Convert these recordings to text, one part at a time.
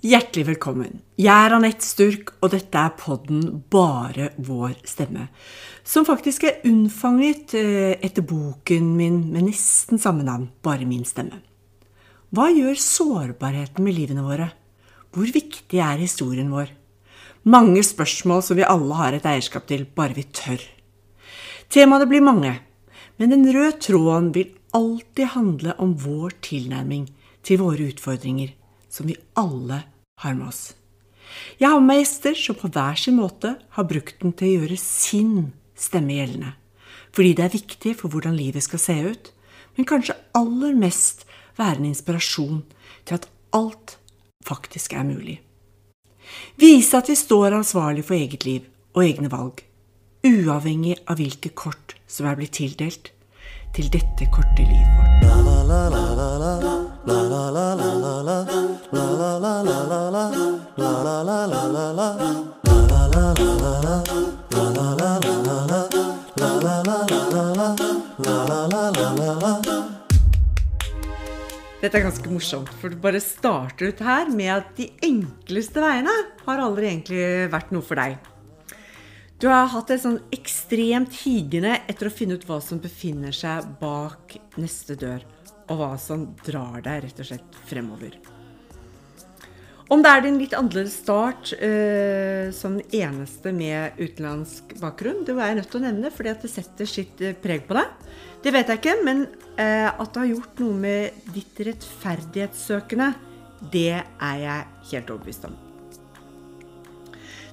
Hjertelig velkommen. Jeg er Anette Sturk, og dette er podden Bare vår stemme. Som faktisk er unnfanget eh, etter boken min med nesten samme navn, Bare min stemme. Hva gjør sårbarheten med livene våre? Hvor viktig er historien vår? Mange spørsmål som vi alle har et eierskap til, bare vi tør. Temaene blir mange, men den røde tråden vil alltid handle om vår tilnærming til våre utfordringer som vi alle har med oss. Jeg har med meg gjester som på hver sin måte har brukt den til å gjøre sin stemme gjeldende. Fordi det er viktig for hvordan livet skal se ut, men kanskje aller mest være en inspirasjon til at alt faktisk er mulig. Vise at vi står ansvarlig for eget liv og egne valg, uavhengig av hvilke kort som er blitt tildelt til dette korte livet vårt. Dette er ganske morsomt, for du bare starter ut her med at de enkleste veiene har aldri egentlig vært noe for deg. Du har hatt et sånn ekstremt higende etter å finne ut hva som befinner seg bak neste dør, og hva som drar deg rett og slett fremover. Om det er din litt annerledes start eh, som den eneste med utenlandsk bakgrunn, det var jeg nødt til å nevne, fordi at det setter sitt eh, preg på deg. Det vet jeg ikke, men eh, at det har gjort noe med ditt rettferdighetssøkende, det er jeg helt overbevist om.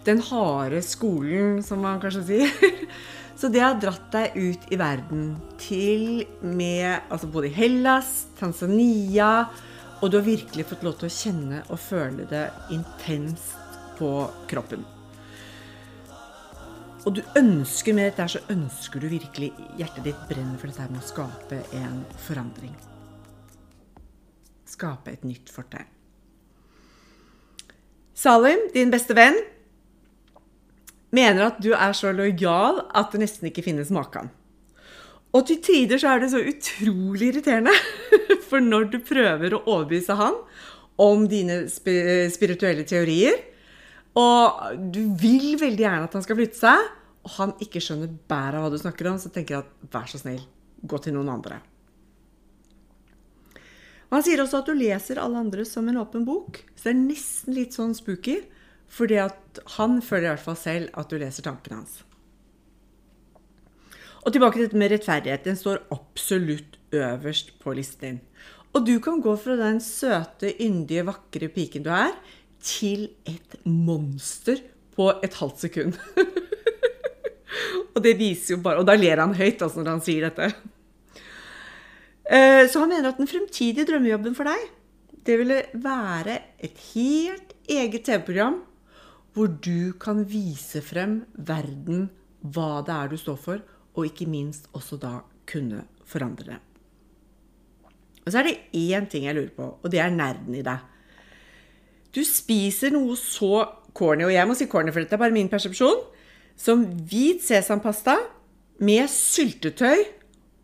Den harde skolen, som man kanskje sier. Så det har dratt deg ut i verden til med altså både Hellas, Tanzania og du har virkelig fått lov til å kjenne og føle det intenst på kroppen. Og du ønsker med dette, så ønsker du virkelig Hjertet ditt brenner for dette med å skape en forandring. Skape et nytt fortegn. Salim, din beste venn, mener at du er så lojal at det nesten ikke finnes maken. Og til tider så er det så utrolig irriterende. For når du prøver å overbevise han om dine spirituelle teorier, og du vil veldig gjerne at han skal flytte seg, og han ikke skjønner bæret av hva du snakker om, så tenker jeg at vær så snill, gå til noen andre. Han sier også at du leser alle andre som en åpen bok. Så det er nesten litt sånn spooky, fordi at han føler i hvert fall selv at du leser tankene hans. Og tilbake til dette med rettferdighet. Den står absolutt øverst på listen din. Og du kan gå fra den søte, yndige, vakre piken du er, til et monster på et halvt sekund. og det viser jo bare Og da ler han høyt altså, når han sier dette. Eh, så han mener at den fremtidige drømmejobben for deg, det ville være et helt eget TV-program hvor du kan vise frem verden hva det er du står for, og ikke minst også da kunne forandre det. Og så er det én ting jeg lurer på, og det er nerden i deg. Du spiser noe så corny, og jeg må si corny, for dette er bare min persepsjon, som hvit sesampasta med syltetøy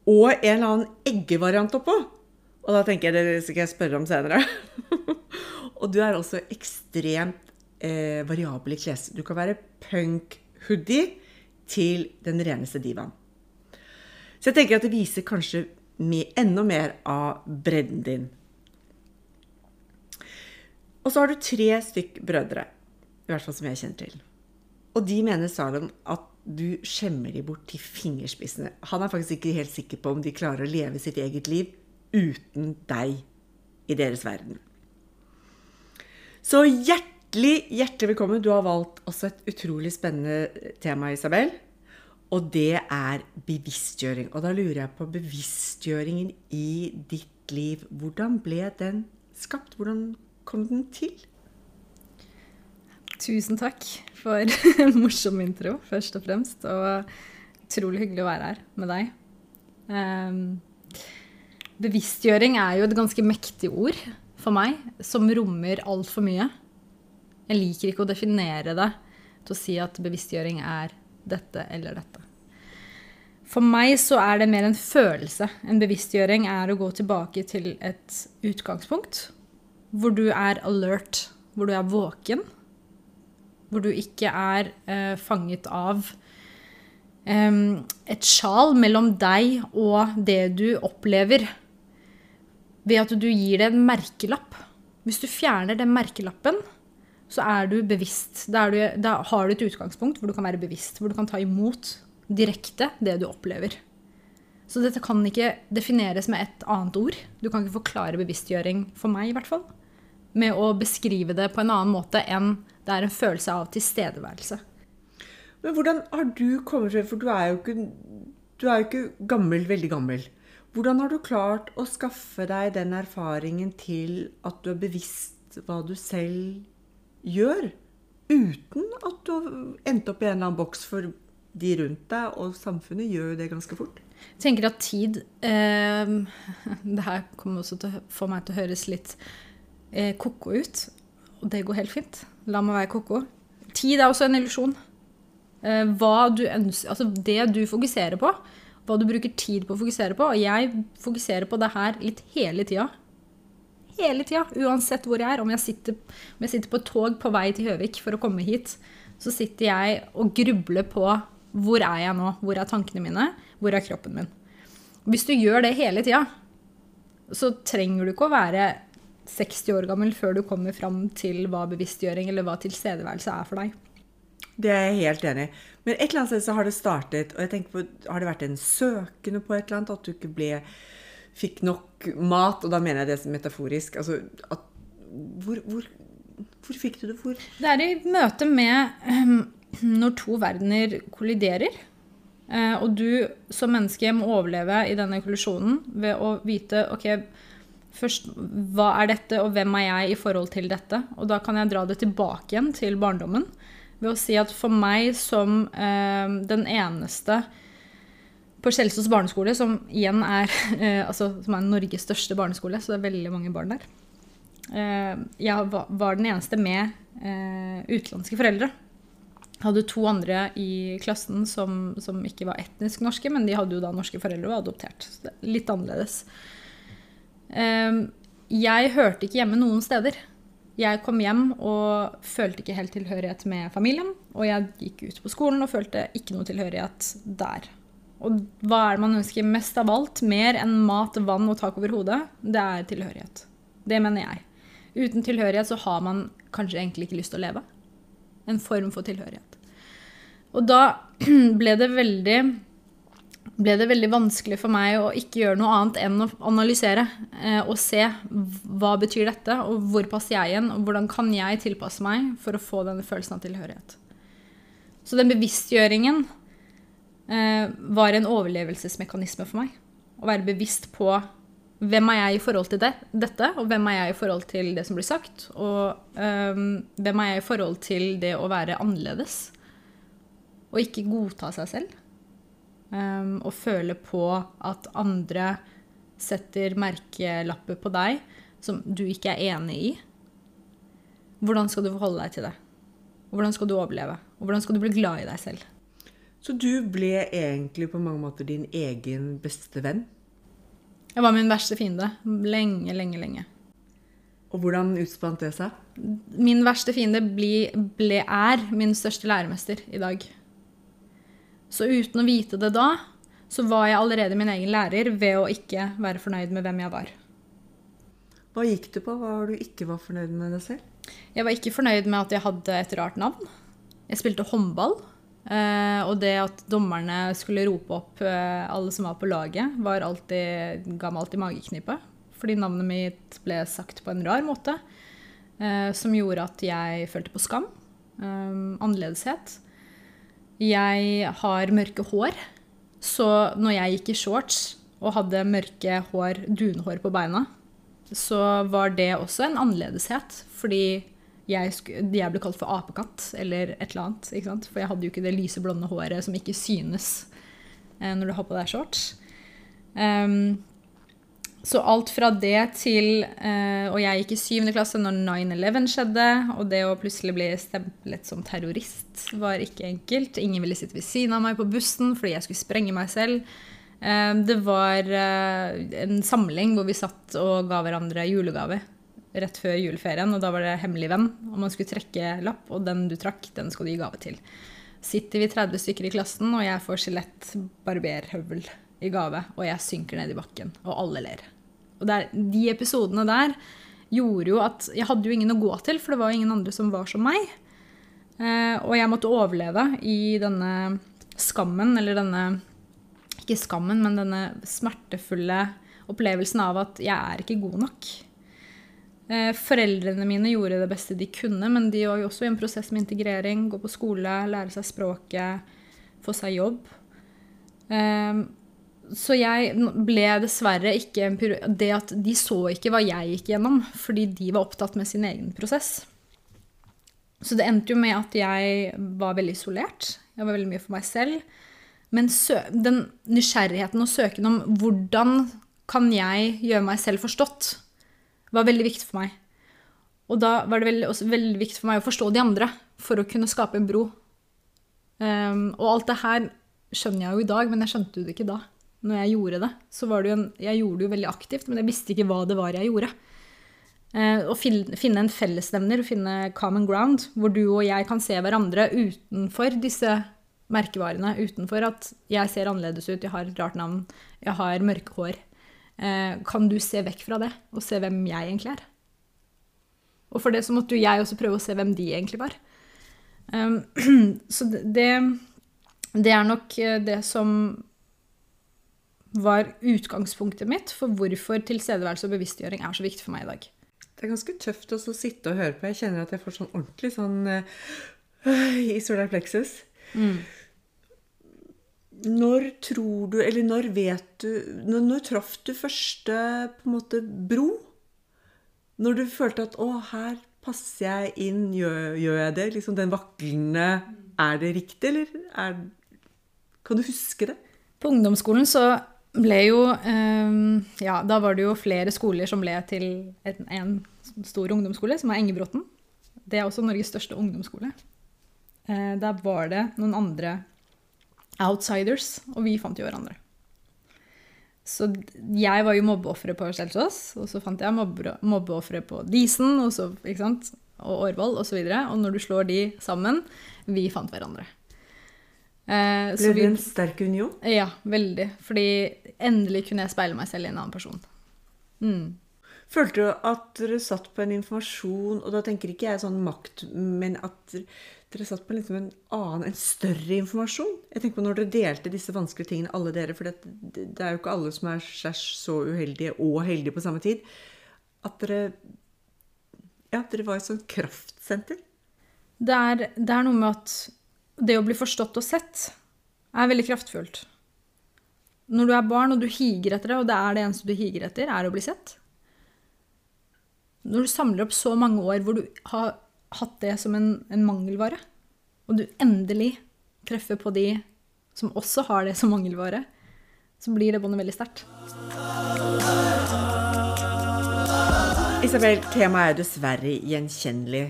og en eller annen eggevariant oppå. Og da tenker jeg det skal jeg spørre om senere. og du er også ekstremt eh, variabel i kles. Du kan være punk-hoodie til den reneste divaen. Så jeg tenker at det viser kanskje enda mer av bredden din. Og så har du tre stykk brødre, i hvert fall som jeg kjenner til. Og de mener Salom at du skjemmer de bort til fingerspissene. Han er faktisk ikke helt sikker på om de klarer å leve sitt eget liv uten deg i deres verden. Så hjertelig, hjertelig hjertelig velkommen. Du har valgt også et utrolig spennende tema, Isabel. Og det er bevisstgjøring. Og da lurer jeg på bevisstgjøringen i ditt liv. Hvordan ble den skapt? Hvordan kom den til? Tusen takk for en morsom intro, først og fremst. Og utrolig hyggelig å være her med deg. Um, bevisstgjøring er jo et ganske mektig ord for meg, som rommer altfor mye. Jeg liker ikke å definere det til å si at bevisstgjøring er dette eller dette. For meg så er det mer en følelse. En bevisstgjøring er å gå tilbake til et utgangspunkt hvor du er alert hvor du er våken. Hvor du ikke er eh, fanget av eh, et sjal mellom deg og det du opplever, ved at du gir det en merkelapp. Hvis du fjerner den merkelappen, så er du bevisst. Da, du, da har du et utgangspunkt hvor du kan være bevisst, hvor du kan ta imot direkte det du opplever. Så dette kan ikke defineres med et annet ord. Du kan ikke forklare bevisstgjøring, for meg i hvert fall, med å beskrive det på en annen måte enn det er en følelse av tilstedeværelse. Men hvordan har du kommet frem, for du er jo ikke, du er jo ikke gammel, veldig gammel. Hvordan har du klart å skaffe deg den erfaringen til at du er bevisst hva du selv gjør, uten at du endte opp i en eller annen boks for de rundt deg, og samfunnet gjør jo det ganske fort? Jeg tenker at tid eh, Det her kommer også til å få meg til å høres litt eh, ko-ko ut. Og det går helt fint. La meg være ko-ko. Tid er også en illusjon. Eh, du ønsker, altså det du fokuserer på, hva du bruker tid på å fokusere på. Og jeg fokuserer på det her litt hele tida. Hele tida. Uansett hvor jeg er. Om jeg, sitter, om jeg sitter på tog på vei til Høvik for å komme hit, så sitter jeg og grubler på hvor er jeg nå? Hvor er tankene mine? Hvor er kroppen min? Hvis du gjør det hele tida, så trenger du ikke å være 60 år gammel før du kommer fram til hva bevisstgjøring eller hva tilstedeværelse er for deg. Det er jeg helt enig i. Men et eller annet sted så har det startet, og jeg tenker på, har det vært en søkende på et eller annet? At du ikke ble, fikk nok mat? Og da mener jeg det som metaforisk. Altså, at, hvor, hvor, hvor fikk du det? Hvor? Det er i møte med um, når to verdener kolliderer. Uh, og du som menneske må overleve i denne kollisjonen ved å vite ok, først hva er dette, og hvem er jeg i forhold til dette? Og da kan jeg dra det tilbake igjen til barndommen ved å si at for meg som uh, den eneste på Kjelsås barneskole, som igjen er, eh, altså, som er Norges største barneskole, så det er veldig mange barn der. jeg var den eneste med utenlandske foreldre hadde to andre i klassen som, som, ikke var etnisk norske, men de hadde jo da norske foreldre og var adoptert. Så det er litt annerledes. Um, jeg hørte ikke hjemme noen steder. Jeg kom hjem og følte ikke helt tilhørighet med familien. Og jeg gikk ut på skolen og følte ikke noe tilhørighet der. Og hva er det man ønsker mest av alt? Mer enn mat, vann og tak over hodet? Det er tilhørighet. Det mener jeg. Uten tilhørighet så har man kanskje egentlig ikke lyst til å leve. En form for tilhørighet. Og da ble det veldig ble det veldig vanskelig for meg å ikke gjøre noe annet enn å analysere eh, og se hva betyr dette, og hvor passer jeg igjen, og hvordan kan jeg tilpasse meg for å få denne følelsen av tilhørighet. Så den bevisstgjøringen var en overlevelsesmekanisme for meg. Å være bevisst på hvem er jeg i forhold til det, dette, og hvem er jeg i forhold til det som blir sagt, og eh, hvem er jeg i forhold til det å være annerledes. Og ikke godta seg selv. Um, og føle på at andre setter merkelapper på deg som du ikke er enig i. Hvordan skal du forholde deg til det? Og hvordan skal du overleve? Og hvordan skal du bli glad i deg selv? Så du ble egentlig på mange måter din egen beste venn? Jeg var min verste fiende. Lenge, lenge, lenge. Og hvordan utspant det seg? Min verste fiende ble, ble, er min største læremester i dag. Så uten å vite det da, så var jeg allerede min egen lærer ved å ikke være fornøyd med hvem jeg var. Hva gikk du på? Hva var du ikke var fornøyd med deg selv? Jeg var ikke fornøyd med at jeg hadde et rart navn. Jeg spilte håndball. Eh, og det at dommerne skulle rope opp eh, alle som var på laget, var alltid, ga meg alltid mageknipe. Fordi navnet mitt ble sagt på en rar måte. Eh, som gjorde at jeg følte på skam. annerledeshet. Jeg har mørke hår, så når jeg gikk i shorts og hadde mørke hår, dunhår på beina, så var det også en annerledeshet. Fordi jeg, jeg, ble kalt for apekatt eller et eller annet. For jeg hadde jo ikke det lyse, blonde håret som ikke synes eh, når du har på deg shorts. Um, så alt fra det til eh, Og jeg gikk i syvende klasse når 9-11 skjedde. Og det å plutselig bli stemplet som terrorist var ikke enkelt. Ingen ville sitte ved siden av meg på bussen fordi jeg skulle sprenge meg selv. Eh, det var eh, en samling hvor vi satt og ga hverandre julegave. Rett før juleferien, og da var det hemmelig venn. Og man skulle trekke lapp, og den du trakk, den skal du gi gave til. Sitter vi 30 stykker i klassen, og jeg får skjelett barberhøvel i gave, og jeg synker ned i bakken, og alle ler. Og der, de episodene der gjorde jo at jeg hadde jo ingen å gå til, for det var jo ingen andre som var som meg. Eh, og jeg måtte overleve i denne skammen, eller denne Ikke skammen, men denne smertefulle opplevelsen av at jeg er ikke god nok. Eh, foreldrene mine gjorde det beste de kunne, men de var jo også i en prosess med integrering. Gå på skole, lære seg språket, få seg jobb. Eh, så jeg ble dessverre ikke en Det at de så ikke hva jeg gikk gjennom, fordi de var opptatt med sin egen prosess. Så det endte jo med at jeg var veldig isolert. Jeg var veldig mye for meg selv. Men den nysgjerrigheten og søken om hvordan kan jeg gjøre meg selv forstått, var veldig viktig for meg. Og da var det veldig, også veldig viktig for meg å forstå de andre for å kunne skape en bro. Um, og alt det her skjønner jeg jo i dag, men jeg skjønte det ikke da. Når jeg gjorde det, så var det jo en, jeg gjorde det jo veldig aktivt, men jeg visste ikke hva det var jeg gjorde. Uh, å finne en fellesnevner, finne common ground, hvor du og jeg kan se hverandre utenfor disse merkevarene. Utenfor at jeg ser annerledes ut, jeg har et rart navn, jeg har mørke hår. Eh, kan du se vekk fra det, og se hvem jeg egentlig er? Og for det så måtte jo jeg også prøve å se hvem de egentlig var. Um, så det, det er nok eh, det som var utgangspunktet mitt for hvorfor tilstedeværelse og bevisstgjøring er så viktig for meg i dag. Det er ganske tøft å sitte og høre på. Jeg kjenner at jeg får sånn ordentlig sånn øh, i solar plexus. Når tror du, eller når vet du Når, når traff du første på en måte bro? Når du følte at 'å, her passer jeg inn', gjør, gjør jeg det? Liksom den vaklende Er det riktig, eller er, kan du huske det? På ungdomsskolen så ble jo um, Ja, da var det jo flere skoler som ble til en, en stor ungdomsskole, som er Engebråten. Det er også Norges største ungdomsskole. Uh, der var det noen andre outsiders, og vi fant jo hverandre. Så jeg var jo mobbeofferet på Skjelsås, og så fant jeg mobbe- mobbeofferet på Disen og, så, ikke sant? og Årvoll osv. Og, så og når du slår de sammen Vi fant hverandre. Eh, så Ble det en sterk union? ja, veldig. Fordi endelig kunne jeg speile meg selv i en annen person. Mm. Følte du at dere satt på en informasjon, og da tenker ikke jeg sånn makt, men at dere satt på liksom en annen, en større informasjon? Jeg tenker på når dere delte disse vanskelige tingene, alle dere, for det, det er jo ikke alle som er så uheldige og heldige på samme tid. At dere Ja, dere var et sånt kraftsenter. Det, er, det er noe med at det å bli forstått og sett er veldig kraftfullt. Når du er barn og du higer etter det, og det er det eneste du higer etter, er å bli sett. Når du samler opp så mange år hvor du har hatt det som en, en mangelvare, og du endelig treffer på de som også har det som mangelvare, så blir det båndet veldig sterkt. Isabel, temaet er dessverre gjenkjennelig,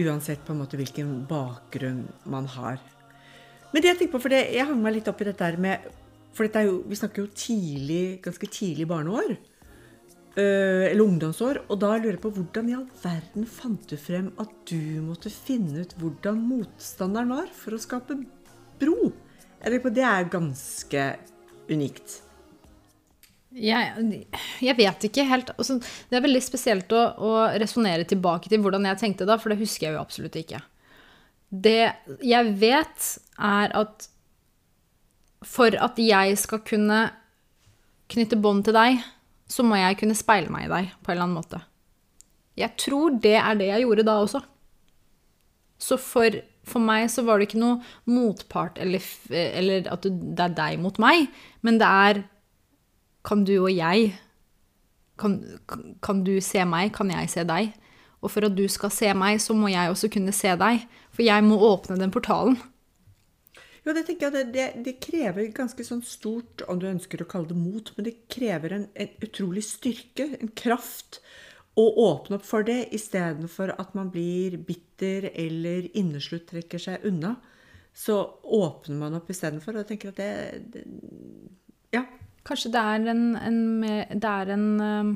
uansett på en måte hvilken bakgrunn man har. Men det jeg tenker på, for det, jeg hang meg litt opp i dette her med For dette jo, vi snakker jo tidlig, ganske tidlig barneår. Øh, eller ungdomsår. Og da lurer jeg på hvordan i all verden fant du frem at du måtte finne ut hvordan motstanderen var for å skape bro? Eller Det er ganske unikt. Jeg, jeg vet ikke helt altså, Det er veldig spesielt å, å resonnere tilbake til hvordan jeg tenkte da, for det husker jeg jo absolutt ikke. Det jeg vet, er at for at jeg skal kunne knytte bånd til deg, så må jeg kunne speile meg i deg på en eller annen måte. Jeg tror det er det jeg gjorde da også. Så for, for meg så var det ikke noe motpart eller, eller at det er deg mot meg, men det er kan du og jeg kan, kan- du se meg, kan jeg se deg? Og for at du skal se meg, så må jeg også kunne se deg. For jeg må åpne den portalen. Jo, det tenker jeg det, det, det krever ganske sånn stort, om du ønsker å kalle det mot, men det krever en, en utrolig styrke, en kraft, å åpne opp for det, istedenfor at man blir bitter eller inneslutt trekker seg unna. Så åpner man opp istedenfor, og jeg tenker at det, det Ja. Kanskje det er en, en, det er en eh,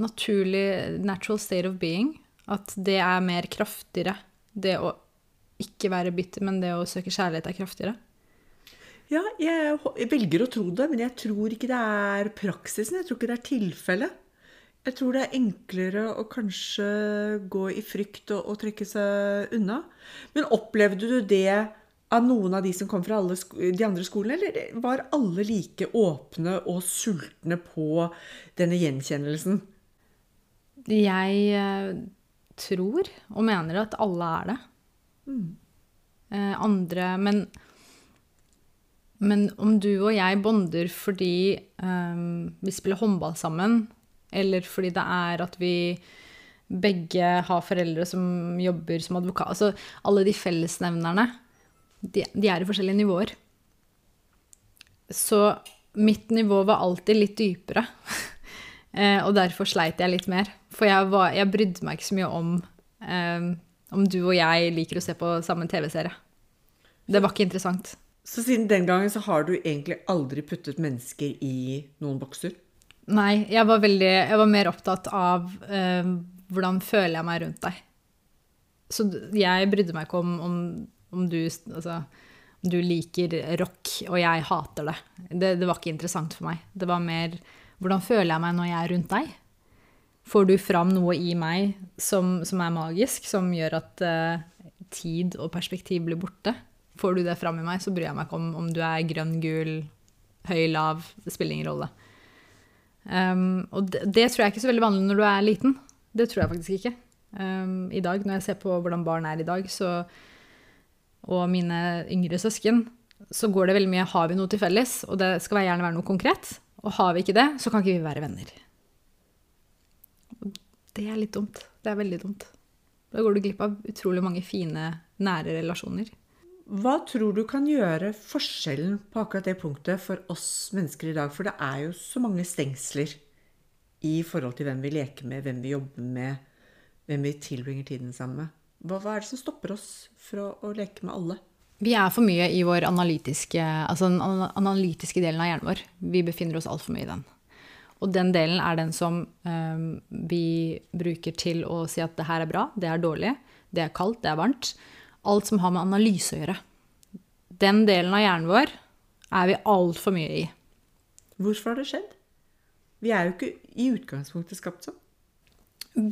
naturlig natural state of being. At det er mer kraftigere. Det å ikke være bitter, men det å søke kjærlighet er kraftigere. Ja, jeg, jeg velger å tro det, men jeg tror ikke det er praksisen. Jeg tror ikke det er tilfellet. Jeg tror det er enklere å kanskje gå i frykt og, og trekke seg unna. Men opplevde du det av noen av de som kom fra de andre skolene, eller var alle like åpne og sultne på denne gjenkjennelsen? Jeg eh, tror og mener at alle er det. Eh, andre Men men om du og jeg bonder fordi eh, vi spiller håndball sammen, eller fordi det er at vi begge har foreldre som jobber som advokat Altså alle de fellesnevnerne, de, de er i forskjellige nivåer. Så mitt nivå var alltid litt dypere. Eh, og derfor sleit jeg litt mer. For jeg, var, jeg brydde meg ikke så mye om eh, om du og jeg liker å se på samme TV-serie. Det var ikke interessant. Så siden den gangen så har du egentlig aldri puttet mennesker i noen bokser? Nei, jeg var, veldig, jeg var mer opptatt av eh, hvordan føler jeg meg rundt deg. Så jeg brydde meg ikke om, om, om, du, altså, om du liker rock og jeg hater det. det. Det var ikke interessant for meg. Det var mer hvordan føler jeg meg når jeg er rundt deg? Får du fram noe i meg som, som er magisk, som gjør at uh, tid og perspektiv blir borte? Får du det fram i meg, så bryr jeg meg ikke om om du er grønn, gul, høy, lav. Det spiller ingen rolle. Um, og det, det tror jeg ikke er så veldig vanlig når du er liten. Det tror jeg faktisk ikke. Um, I dag, når jeg ser på hvordan barn er i dag, så, og mine yngre søsken, så går det veldig mye 'har vi noe til felles', og det skal gjerne være noe konkret. Og har vi ikke det, så kan ikke vi være venner. Det er litt dumt. Det er veldig dumt. Da går du glipp av utrolig mange fine, nære relasjoner. Hva tror du kan gjøre forskjellen på akkurat det punktet for oss mennesker i dag? For det er jo så mange stengsler i forhold til hvem vi leker med, hvem vi jobber med, hvem vi tilbringer tiden sammen med. Hva, hva er det som stopper oss fra å leke med alle? Vi er for mye i vår analytiske, altså den analytiske delen av hjernen vår. Vi befinner oss altfor mye i den. Og den delen er den som um, vi bruker til å si at det her er bra, det er dårlig, det er kaldt, det er varmt. Alt som har med analyse å gjøre. Den delen av hjernen vår er vi altfor mye i. Hvorfor har det skjedd? Vi er jo ikke i utgangspunktet skapt sånn.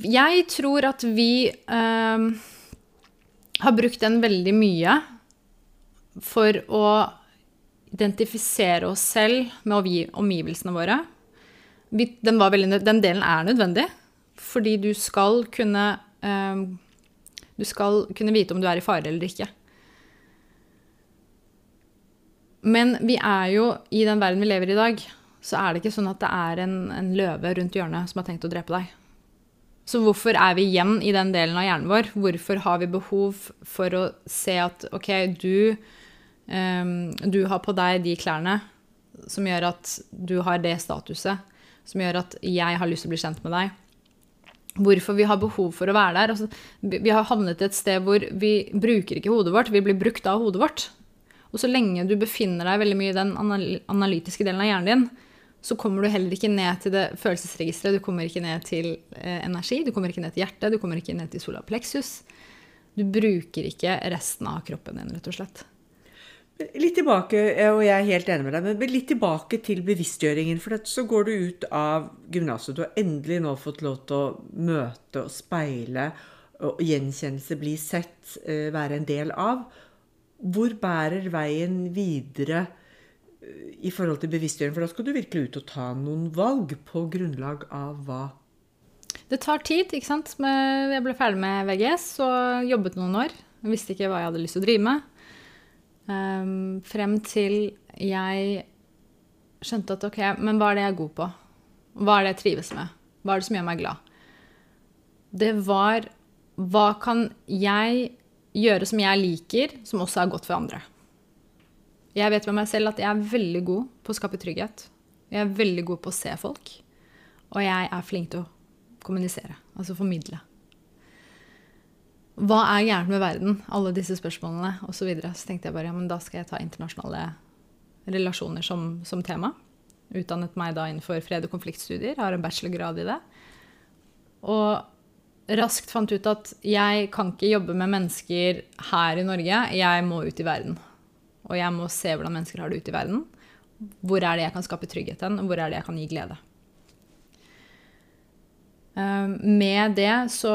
Jeg tror at vi um, har brukt den veldig mye for å identifisere oss selv med omgivelsene våre. Den, veldig, den delen er nødvendig, fordi du skal kunne eh, Du skal kunne vite om du er i fare eller ikke. Men vi er jo i den verden vi lever i i dag, så er det ikke sånn at det er en, en løve rundt hjørnet som har tenkt å drepe deg. Så hvorfor er vi igjen i den delen av hjernen vår? Hvorfor har vi behov for å se at ok, du, um, du har på deg de klærne som gjør at du har det statuset, som gjør at jeg har lyst til å bli kjent med deg. Hvorfor vi har behov for å være der. Altså, vi har havnet et sted hvor vi bruker ikke hodet vårt, vi blir brukt av hodet vårt. Og så lenge du befinner deg veldig mye i den analytiske delen av hjernen din, så kommer du heller ikke ned til det følelsesregisteret, du kommer ikke ned til eh, energi, du kommer ikke ned til hjertet, du kommer ikke ned til solar plexus. Du bruker ikke resten av kroppen din, rett og slett. Litt tilbake, og jeg er helt enig med deg, men litt tilbake til bevisstgjøringen. For så går du ut av gymnaset. Du har endelig nå fått lov til å møte og speile, og gjenkjennelse bli sett, eh, være en del av. Hvor bærer veien videre eh, i forhold til bevisstgjøring? For da skal du virkelig ut og ta noen valg på grunnlag av hva? Det tar tid, ikke sant. Jeg ble ferdig med VGS og jobbet noen år. Jeg visste ikke hva jeg hadde lyst til å drive med. Ehm, frem til jeg skjønte at ok, men hva er det jeg er god på? Hva er det jeg trives med? Hva er det som gjør meg glad? Det var hva kan jeg gjøre som jeg liker, som også er godt for andre? Jeg vet med meg selv at jeg er veldig god på å skape trygghet. Jeg er veldig god på å se folk. Og jeg er flink til å kommunisere, altså formidle. Hva er gærent med verden? Alle disse spørsmålene osv. Så, videre. så tenkte jeg bare ja, men da skal jeg ta internasjonale relasjoner som, som tema. Utdannet meg da innenfor fred- og konfliktstudier. Har en bachelorgrad i det. Og raskt fant ut at jeg kan ikke jobbe med mennesker her i Norge. Jeg må ut i verden. Og jeg må se hvordan mennesker har det ute i verden. Hvor er det jeg kan skape trygghet hen, og hvor er det jeg kan gi glede. Eh, med det så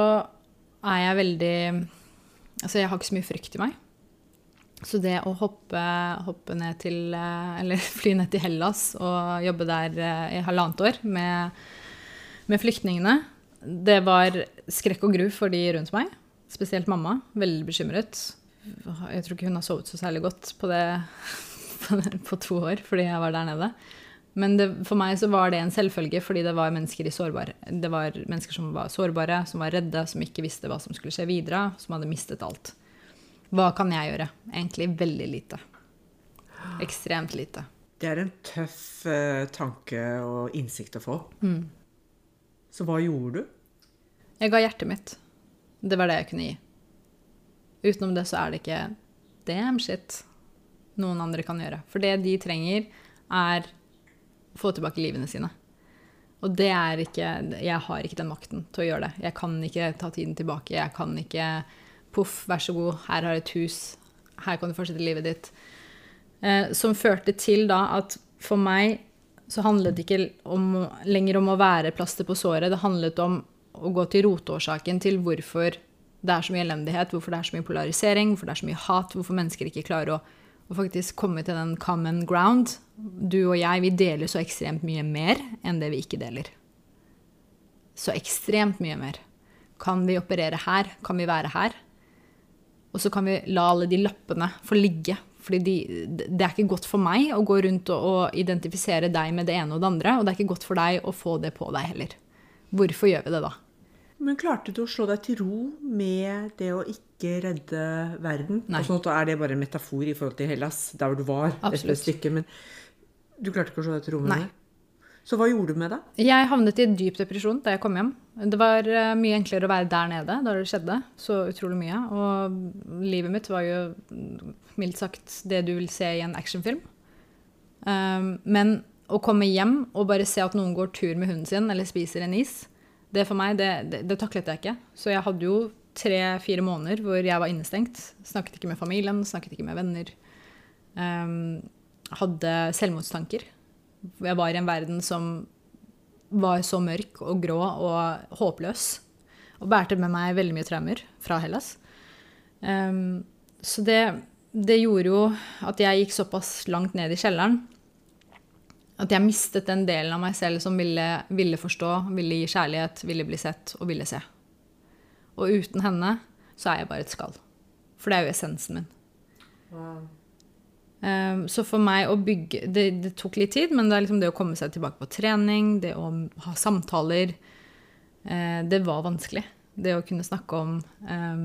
er jeg veldig Altså, jeg har ikke så mye frykt i meg. Så det å hoppe, hoppe, ned til eh, Eller fly ned til Hellas og jobbe der eh, i halvannet år med, med flyktningene, det var skrekk og gru for de rundt meg. Spesielt mamma. Veldig bekymret. Jeg tror ikke hun har sovet så særlig godt på det på to år fordi jeg var der nede. Men det, for meg så var det en selvfølge, fordi det var. Det var mennesker som var sårbare, som var redde, som ikke visste hva som skulle skje videre, som hadde mistet alt. Hva kan jeg gjøre? Egentlig veldig lite. Ekstremt lite. Det er en tøff uh, tanke og innsikt å få. Mm. Så hva gjorde du? Jeg ga hjertet mitt. Det var det jeg kunne gi. Utenom det så er det ikke damn shit noen andre kan gjøre. For det de trenger, er få tilbake livene sine. Og det er ikke Jeg har ikke den makten til å gjøre det. Jeg kan ikke ta tiden tilbake. Jeg kan ikke Poff, vær så god, her har jeg et hus. Her kan du fortsette livet ditt. Eh, som førte til da at for meg så handlet det ikke om, lenger om å være plaster på såret. Det handlet om å gå til roteårsaken til hvorfor det er så mye elendighet, hvorfor det er så mye polarisering, hvorfor det er så mye hat, hvorfor mennesker ikke klarer å å faktisk komme til den common ground. Du og jeg, vi deler så ekstremt mye mer enn det vi ikke deler. Så ekstremt mye mer. Kan vi operere her? Kan vi være her? Og så kan vi la alle de lappene få ligge. Fordi de, det er ikke godt for meg å gå rundt og, og identifisere deg med det ene og det andre. Og det er ikke godt for deg å få det på deg heller. Hvorfor gjør vi det da? Men klarte du å slå deg til ro med det å ikke redde verden? Nei. Og sånn er det bare en metafor i forhold til Hellas, der du var Absolutt. et stykke. Men du klarte ikke å slå deg til ro med Nei. Så hva gjorde du med det? Jeg havnet i en dyp depresjon da jeg kom hjem. Det var eh, mye enklere å være der nede da det skjedde. Så utrolig mye. Og livet mitt var jo mildt sagt det du vil se i en actionfilm. Um, men å komme hjem og bare se at noen går tur med hunden sin eller spiser en is, det for meg, det, det, det taklet jeg ikke. Så jeg hadde jo tre-fire måneder hvor jeg var innestengt. Snakket ikke med familien, snakket ikke med venner. Um, hadde selvmordstanker. Jeg var i en verden som var så mørk og grå og håpløs. Og bærte med meg veldig mye traumer fra Hellas. Um, så det, det gjorde jo at jeg gikk såpass langt ned i kjelleren at jeg mistet den delen av meg selv som ville, ville, forstå, ville gi kjærlighet, ville bli sett og ville se. Og uten henne så er jeg bare et skall. For det er jo essensen min. Wow. Um, så for meg å bygge det, det, tok litt tid, men det, liksom det å komme seg tilbake på trening, det å ha samtaler uh, Det var vanskelig. Det å kunne snakke om um,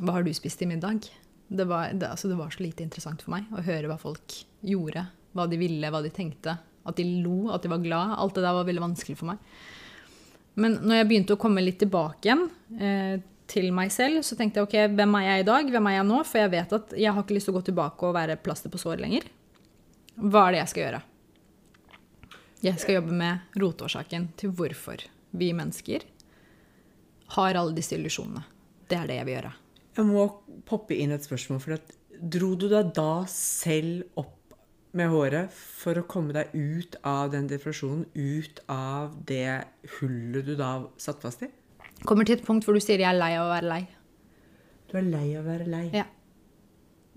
Hva har du spist i middag? Det var, det, altså, det var så lite interessant for meg å høre hva folk gjorde. Hva de ville, hva de tenkte. At de lo, at de var glad. Alt det der var veldig vanskelig for meg. Men når jeg begynte å komme litt tilbake igjen eh, til meg selv, så tenkte jeg ok, hvem er jeg i dag? Hvem er jeg nå? For jeg vet at jeg har ikke lyst til å gå tilbake og være plaster på sår lenger. Hva er det jeg skal gjøre? Jeg skal jobbe med rotårsaken til hvorfor vi mennesker har alle disse illusjonene. Det er det jeg vil gjøre. Jeg må poppe inn et spørsmål. for at Dro du deg da selv opp med håret for å komme deg ut av den depresjonen, ut av det hullet du da satt fast i? Kommer til et punkt hvor du sier 'jeg er lei av å være lei'. Du er lei av å være lei? Ja.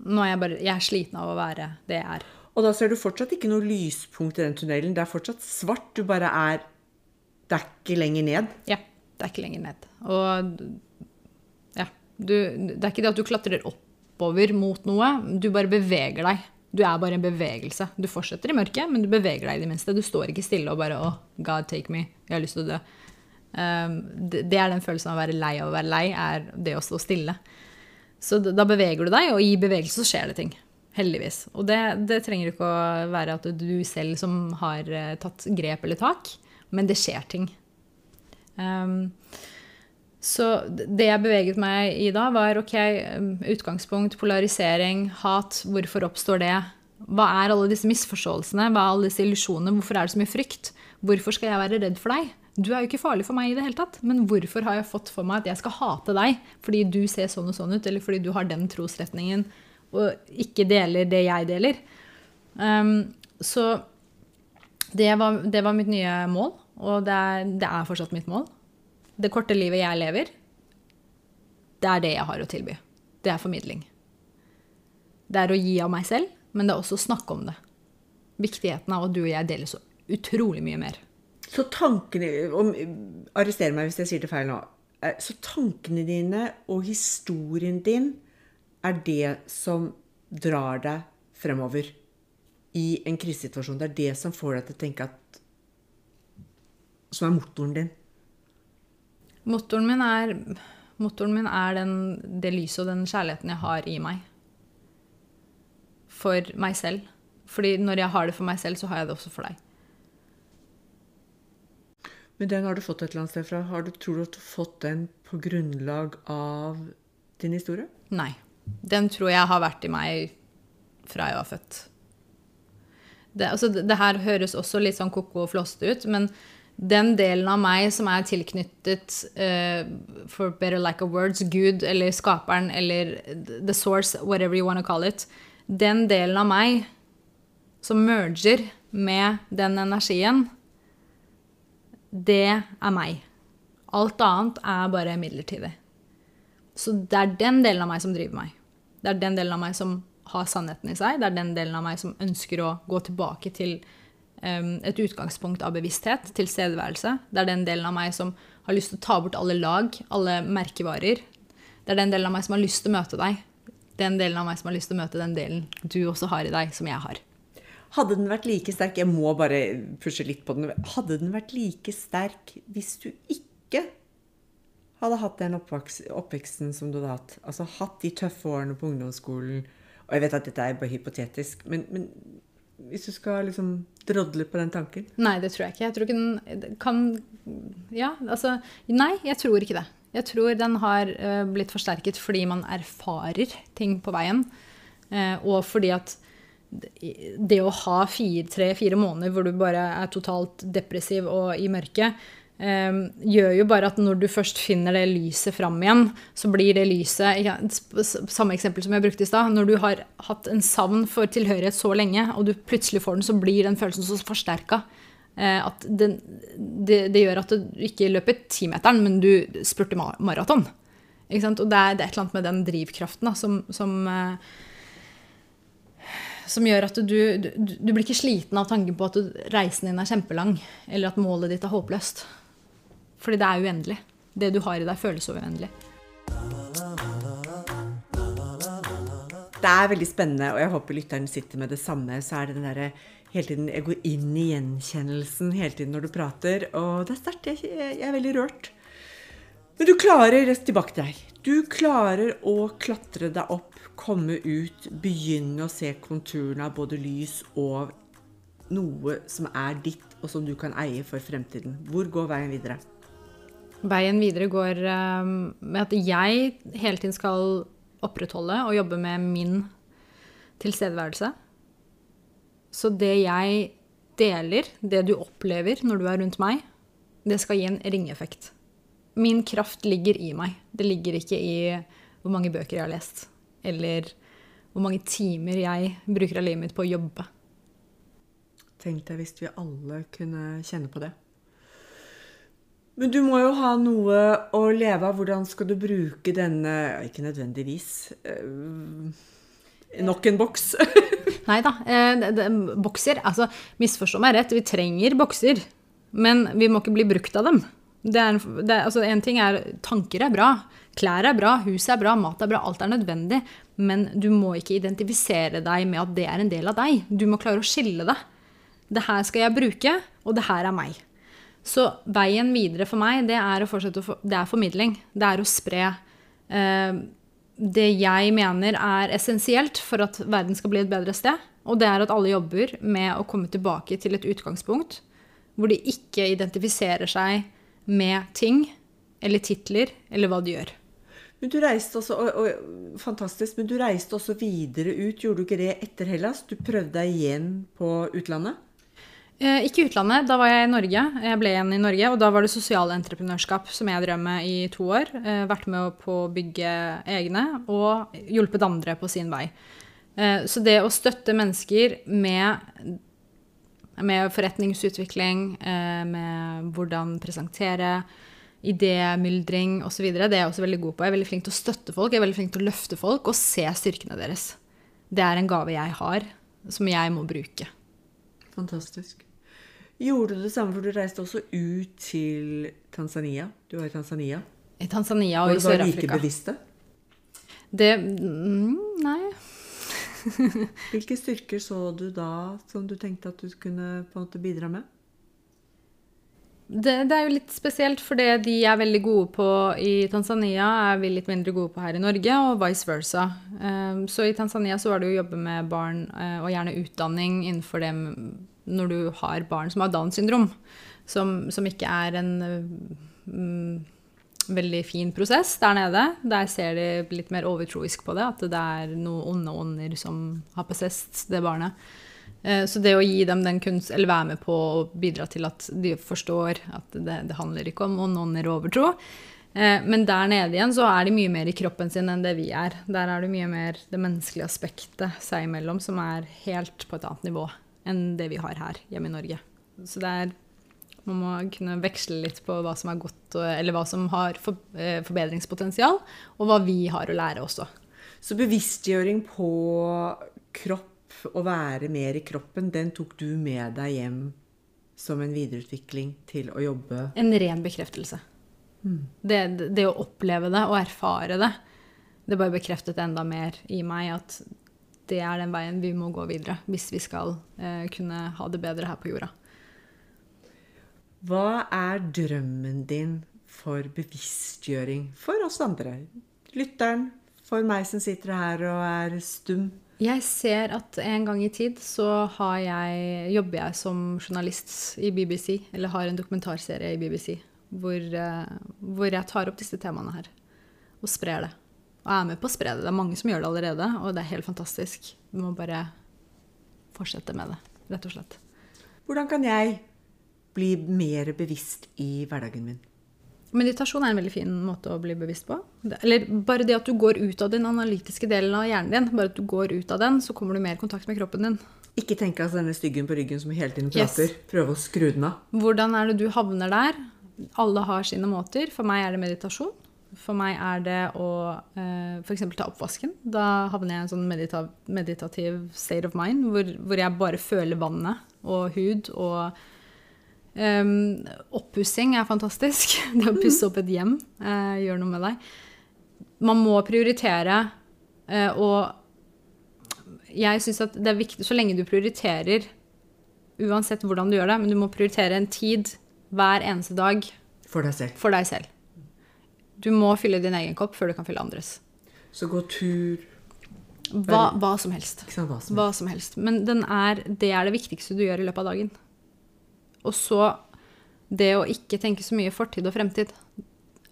Nå er jeg bare Jeg er sliten av å være det jeg er. Og da ser du fortsatt ikke noe lyspunkt i den tunnelen. Det er fortsatt svart. Du bare er Det er ikke lenger ned? Ja. Det er ikke lenger ned. Og ja. Du, det er ikke det at du klatrer oppover mot noe. Du bare beveger deg du er bare en bevegelse. Du fortsetter i mørket, men du beveger deg i det minste. Du står ikke stille og bare 'Å, oh, God take me', jeg har lyst til å dø. Um, det, er den følelsen av å være lei av å være lei, er det å stå stille. Så da beveger du deg, og i bevegelse så skjer det ting. Heldigvis. Og det, det trenger ikke å være at du selv som har uh, tatt grep eller tak, men det skjer ting. Um, så det jeg beveget meg i da, var ok, um, utgangspunkt, polarisering, hat. Hvorfor oppstår det? Hva er alle disse misforståelsene? Hva er alle disse illusjonene? Hvorfor er det så mye frykt? Hvorfor skal jeg være redd for deg? Du er jo ikke farlig for meg i det hele tatt, men hvorfor har jeg fått for meg at jeg skal hate deg fordi du ser sånn og sånn ut, eller fordi du har den trosretningen og ikke deler det jeg deler? Um, så det var, det var, mitt nye mål, og det er, det er fortsatt mitt mål. Det korte livet jeg lever, det er det jeg har å tilby. Det er formidling. Det er å gi av meg selv, men det er også å snakke om det. Viktigheten av at du og jeg deler så utrolig mye mer. Så tankene om, Arrester meg hvis jeg sier det feil nå. Eh, så tankene dine og historien din er det som drar deg fremover i en krisesituasjon. Det er det som får deg til å tenke at Som er motoren din. Motoren min er, motoren min er den, det lyset og den kjærligheten jeg har i meg. For meg selv. Fordi når jeg har det for meg selv, så har jeg det også for deg. Men den har du fått et eller annet sted fra. Har du, tror du at du har fått den på grunnlag av din historie? Nei. Den tror jeg har vært i meg fra jeg var født. Det, altså, det her høres også litt sånn ko-ko og flåste ut, men den delen av meg som er tilknyttet uh, for better like a words, Gud eller skaperen eller the source, whatever you want to call it, den delen av meg som merger med den energien, det er meg. Alt annet er bare midlertidig. Så det er den delen av meg som driver meg. Det er den delen av meg som har sannheten i seg. Det er den delen av meg som ønsker å gå tilbake til um, et utgangspunkt av bevissthet, tilstedeværelse. Det er den delen av meg som har lyst til å ta bort alle lag, alle merkevarer. Det er den delen av meg som har lyst til å møte deg. Den delen av meg som har lyst til å møte den delen du også har i deg, som jeg har. Hadde den vært like sterk Jeg må bare pushe litt på den. Hadde den vært like sterk hvis du ikke hadde hatt den oppveksten som du hadde hatt? Altså hatt de tøffe årene på ungdomsskolen. Og jeg vet at dette er bare hypotetisk, men, men hvis du skal liksom drodle på den tanken? Nei, det tror jeg ikke. Jeg tror ikke den kan Ja, altså Nei, jeg tror ikke det. Jeg tror den har uh, blitt forsterket fordi man erfarer ting på veien. Uh, og fordi at det å ha tre-fire måneder hvor du bare er totalt depressiv og i mørket, um, gjør jo bare at når du først finner det lyset fram igjen, så blir det lyset ja, Samme eksempel som jeg brukte i stad. Når du har hatt en savn for tilhørighet så lenge, og du plutselig får den, så blir den følelsen så forsterka. Uh, at det, det, det, gjør at du ikke løper timeteren, men du spurter maraton. Og det er, det er, et eller annet med den drivkraften da, som, som uh, som gjør at du, du, du, blir ikke sliten av tanken på at reisen din er kjempelang, eller at målet ditt er håpløst. Fordi det er uendelig. Det du har i deg, føles uendelig. Det er veldig spennende, og jeg håper lytteren sitter med det samme. Så er det den derre hele tiden Jeg går inn i gjenkjennelsen hele tiden når du prater, og det er sterkt. Jeg, jeg er veldig rørt. Men du klarer tilbake til deg. Du klarer å klatre deg opp komme ut, begynne å se konturene av både lys og noe som er ditt, og som du kan eie for fremtiden. Hvor går veien videre? Veien videre går um, med at jeg hele tiden skal opprettholde og jobbe med min tilstedeværelse. Så det jeg deler, det du opplever når du er rundt meg, det skal gi en ringeffekt. Min kraft ligger i meg. Det ligger ikke i hvor mange bøker jeg har lest eller hvor mange timer jeg bruker av livet mitt på å jobbe. Tenk deg hvis vi alle kunne kjenne på det. Men du må jo ha noe å leve av. Hvordan skal du bruke denne Ikke nødvendigvis. Øh, nok en boks. Nei da. Eh, bokser Altså, misforstå meg rett, vi trenger bokser. Men vi må ikke bli brukt av dem. Er, det altså, en ting er Tanker er bra. Klær er bra, huset er bra, mat er bra, alt er nødvendig. Men du må ikke identifisere deg med at det er en del av deg. Du må klare å skille det. Det her skal jeg bruke, og det her er meg. Så veien videre for meg, det er, å å for, det er formidling. Det er å spre eh, det jeg mener er essensielt for at verden skal bli et bedre sted. Og det er at alle jobber med å komme tilbake til et utgangspunkt hvor de ikke identifiserer seg med ting eller titler eller hva de gjør. Men du reiste også, og, og, Fantastisk. Men du reiste også videre ut. Gjorde du ikke det etter Hellas? Du prøvde deg igjen på utlandet? Eh, ikke utlandet. Da var jeg i Norge. Jeg ble igjen i Norge, og da var det sosialentreprenørskap som jeg drev med i to år. Eh, vært med på å bygge egne og hjulpet andre på sin vei. Eh, så det å støtte mennesker med, med forretningsutvikling, eh, med hvordan presentere, idémyldring osv., det er jeg også veldig god på. Jeg er veldig flink til å støtte folk, jeg er veldig flink til å løfte folk og se styrkene deres. Det er en gave jeg har, som jeg må bruke. Fantastisk. Gjorde du det samme, for du reiste også ut til Tanzania? Du var i Tanzania. I Tanzania og i Sør-Afrika. Var du like bevisste? Det mm, Nei. Hvilke styrker så du da som du tenkte at du kunne på en måte bidra med? Det, det er jo litt spesielt, for det de er veldig gode på i Tanzania, er vi litt mindre gode på her i Norge, og vice versa. Um, så i Tanzania så var det jo å jobbe med barn, eh, og gjerne utdanning innenfor det når du har barn som har Downs syndrom, som, som ikke er en mm, veldig fin prosess der nede. Der ser de litt mer overtroisk på det, at det er noen onde ånder som har possessed det barnet. Eh, Så det å gi dem den kunst, eller være med på å bidra til at de forstår at det, det handler ikke om onde ånder og overtro. Eh, Men der nede igjen så er de mye mer i kroppen sin enn det vi er. Der er det mye mer det menneskelige aspektet seg imellom som er helt på et annet nivå enn det vi har her hjemme i Norge. Så det er man må kunne veksle litt på hva som er godt, eller hva som har eh, forbedringspotensial, og hva vi har å lære også. Så bevisstgjøring på kropp, å være mer i kroppen, den tok du med deg hjem som en videreutvikling til å jobbe En ren bekreftelse. Det, det å oppleve det og erfare det, det bare bekreftet enda mer i meg at det er den veien vi må gå videre hvis vi skal eh, kunne ha det bedre her på jorda. Hva er drømmen din for bevisstgjøring for oss andre? Lytteren, for meg som sitter her og er stum. Jeg ser at en gang i tid så har jeg, jobber jeg som journalist i BBC, eller har en dokumentarserie i BBC, hvor, eh, hvor jeg tar opp disse temaene her og sprer det. Og er med på å spre det. Det er mange som gjør det allerede, og det er helt fantastisk. Vi må bare fortsette med det, rett og slett. Hvordan kan jeg bli mer bevisst i hverdagen min? Meditasjon er en veldig fin måte å bli bevisst på. Eller bare det at du går ut av den analytiske delen av hjernen din. Bare at du går ut av den, så kommer du mer i kontakt med kroppen din. Ikke tenke altså denne styggen på ryggen som hele tiden Yes. prater. Prøve å skru den av. Hvordan er det du havner der? Alle har sine måter. For meg er det meditasjon. For meg er det å eh, f.eks. ta oppvasken. Da havner jeg i en sånn medita meditativ state of mind hvor, hvor jeg bare føler vannet og hud og um, Oppussing er fantastisk. Det å pusse opp et hjem uh, gjør noe med deg. Man må prioritere, uh, og jeg syns at det er viktig så lenge du prioriterer uansett hvordan du gjør det, men du må prioritere en tid hver eneste dag For deg selv. for deg selv. Du må fylle din egen kopp før du kan fylle andres. Så gå tur. Hva, hva som helst. Hva som Hva som helst. Men den er, det er det viktigste du gjør i løpet av dagen. Og så det å ikke tenke så mye fortid og fremtid.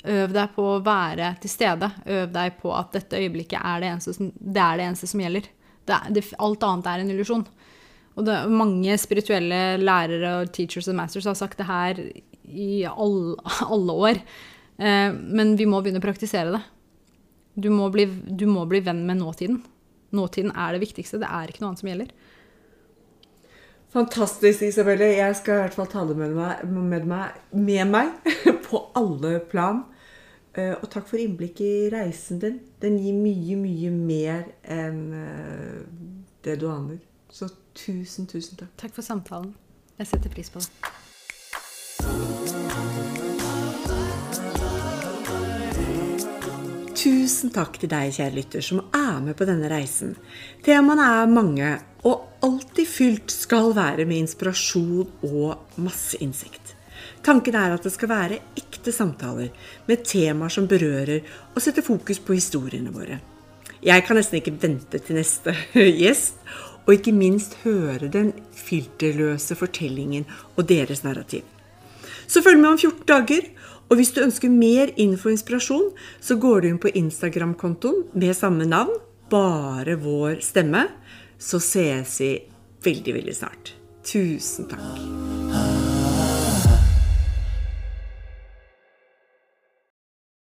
Øv deg på å være til stede. Øv deg på at dette øyeblikket er det eneste som, det er det eneste som gjelder. Det det, alt annet er en illusjon. Og det, mange spirituelle lærere og teachers and masters har sagt det her i all, alle år. Eh, men vi må begynne å praktisere det. Du må, bli, du må bli venn med nåtiden. Nåtiden er det viktigste. Det er ikke noe annet som gjelder. Fantastisk, Isabelle. Jeg skal i hvert fall ta det med meg, med meg, med meg på alle plan. Eh, Og takk for innblikk i reisen din. Den gir mye, mye mer enn eh, det du aner. Så tusen, tusen takk. Takk for samtalen. Jeg setter pris på det. Tusen takk til deg, kjære lytter, som er med på denne reisen. Temaene er mange, og alltid fylt skal være med inspirasjon og masse innsikt. Tanken er at det skal være ekte samtaler med temaer som berører og setter fokus på historiene våre. Jeg kan nesten ikke vente til neste gjest, og ikke minst høre den filterløse fortellingen og deres narrativ. Så følg med om 14 dager. Og hvis du ønsker mer info og inspirasjon, så går du inn på Instagram-kontoen med samme navn, bare vår stemme. Så ses vi veldig, veldig snart. Tusen takk.